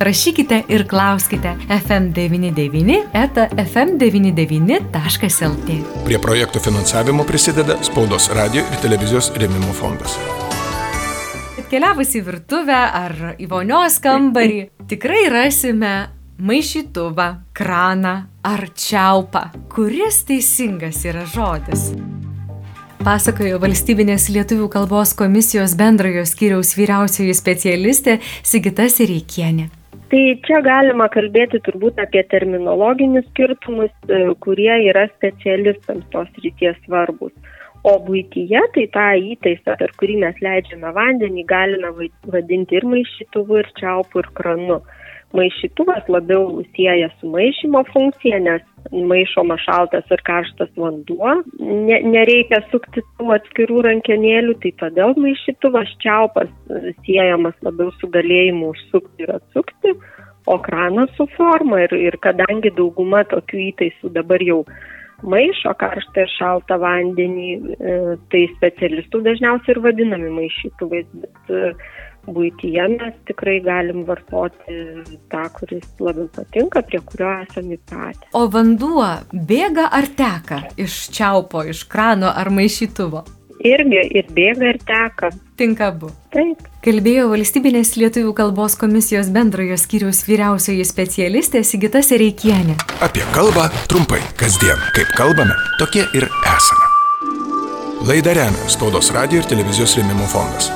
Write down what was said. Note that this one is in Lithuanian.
rašykite ir klauskite FM99 eta FM99.lt. Prie projektų finansavimo prisideda Spaudos radio ir televizijos rėmimo fondas. Atkeliavus į virtuvę ar į vonios kambarį, tikrai rasime maišytuvą, kraną ar čiaupą. Kuris teisingas yra žodis? Pasakojo valstybinės lietuvių kalbos komisijos bendrojo skyriaus vyriausioji specialistė Sigita Sireikienė. Tai čia galima kalbėti turbūt apie terminologinius skirtumus, e, kurie yra specialistams tos ryties svarbus. O būtyje tai tą įtaisą, per kurį mes leidžiame vandenį, galime vadinti ir maišytuvu, ir čiaupu, ir kranu maišytuvas labiau sieja su maišymo funkcija, nes maišoma šaltas ir karštas vanduo, ne, nereikia sukti tų atskirų rankenėlių, tai todėl maišytuvas čiaupas siejamas labiau su galėjimu užsukti ir atsukti, o kranas su forma. Ir, ir kadangi dauguma tokių įtaisų dabar jau maišo karštą ir šaltą vandenį, e, tai specialistų dažniausiai ir vadinami maišytuvais, bet e, būtyje mes tikrai galim vartoti tą, kuris labiau patinka, prie kurio esame įpratę. O vanduo bėga ar teka iš čiaupo, iš krano ar maišytuvo? Irgi ir bėga, ir teka. Tinka abu. Taip. Kalbėjo valstybinės lietuvių kalbos komisijos bendrojo skyriaus vyriausioji specialistė Sigita Sereikienė. Apie kalbą trumpai, kasdien, kaip kalbame, tokie ir esame. Laidą remia Spaudos radio ir televizijos rėmimo fondas.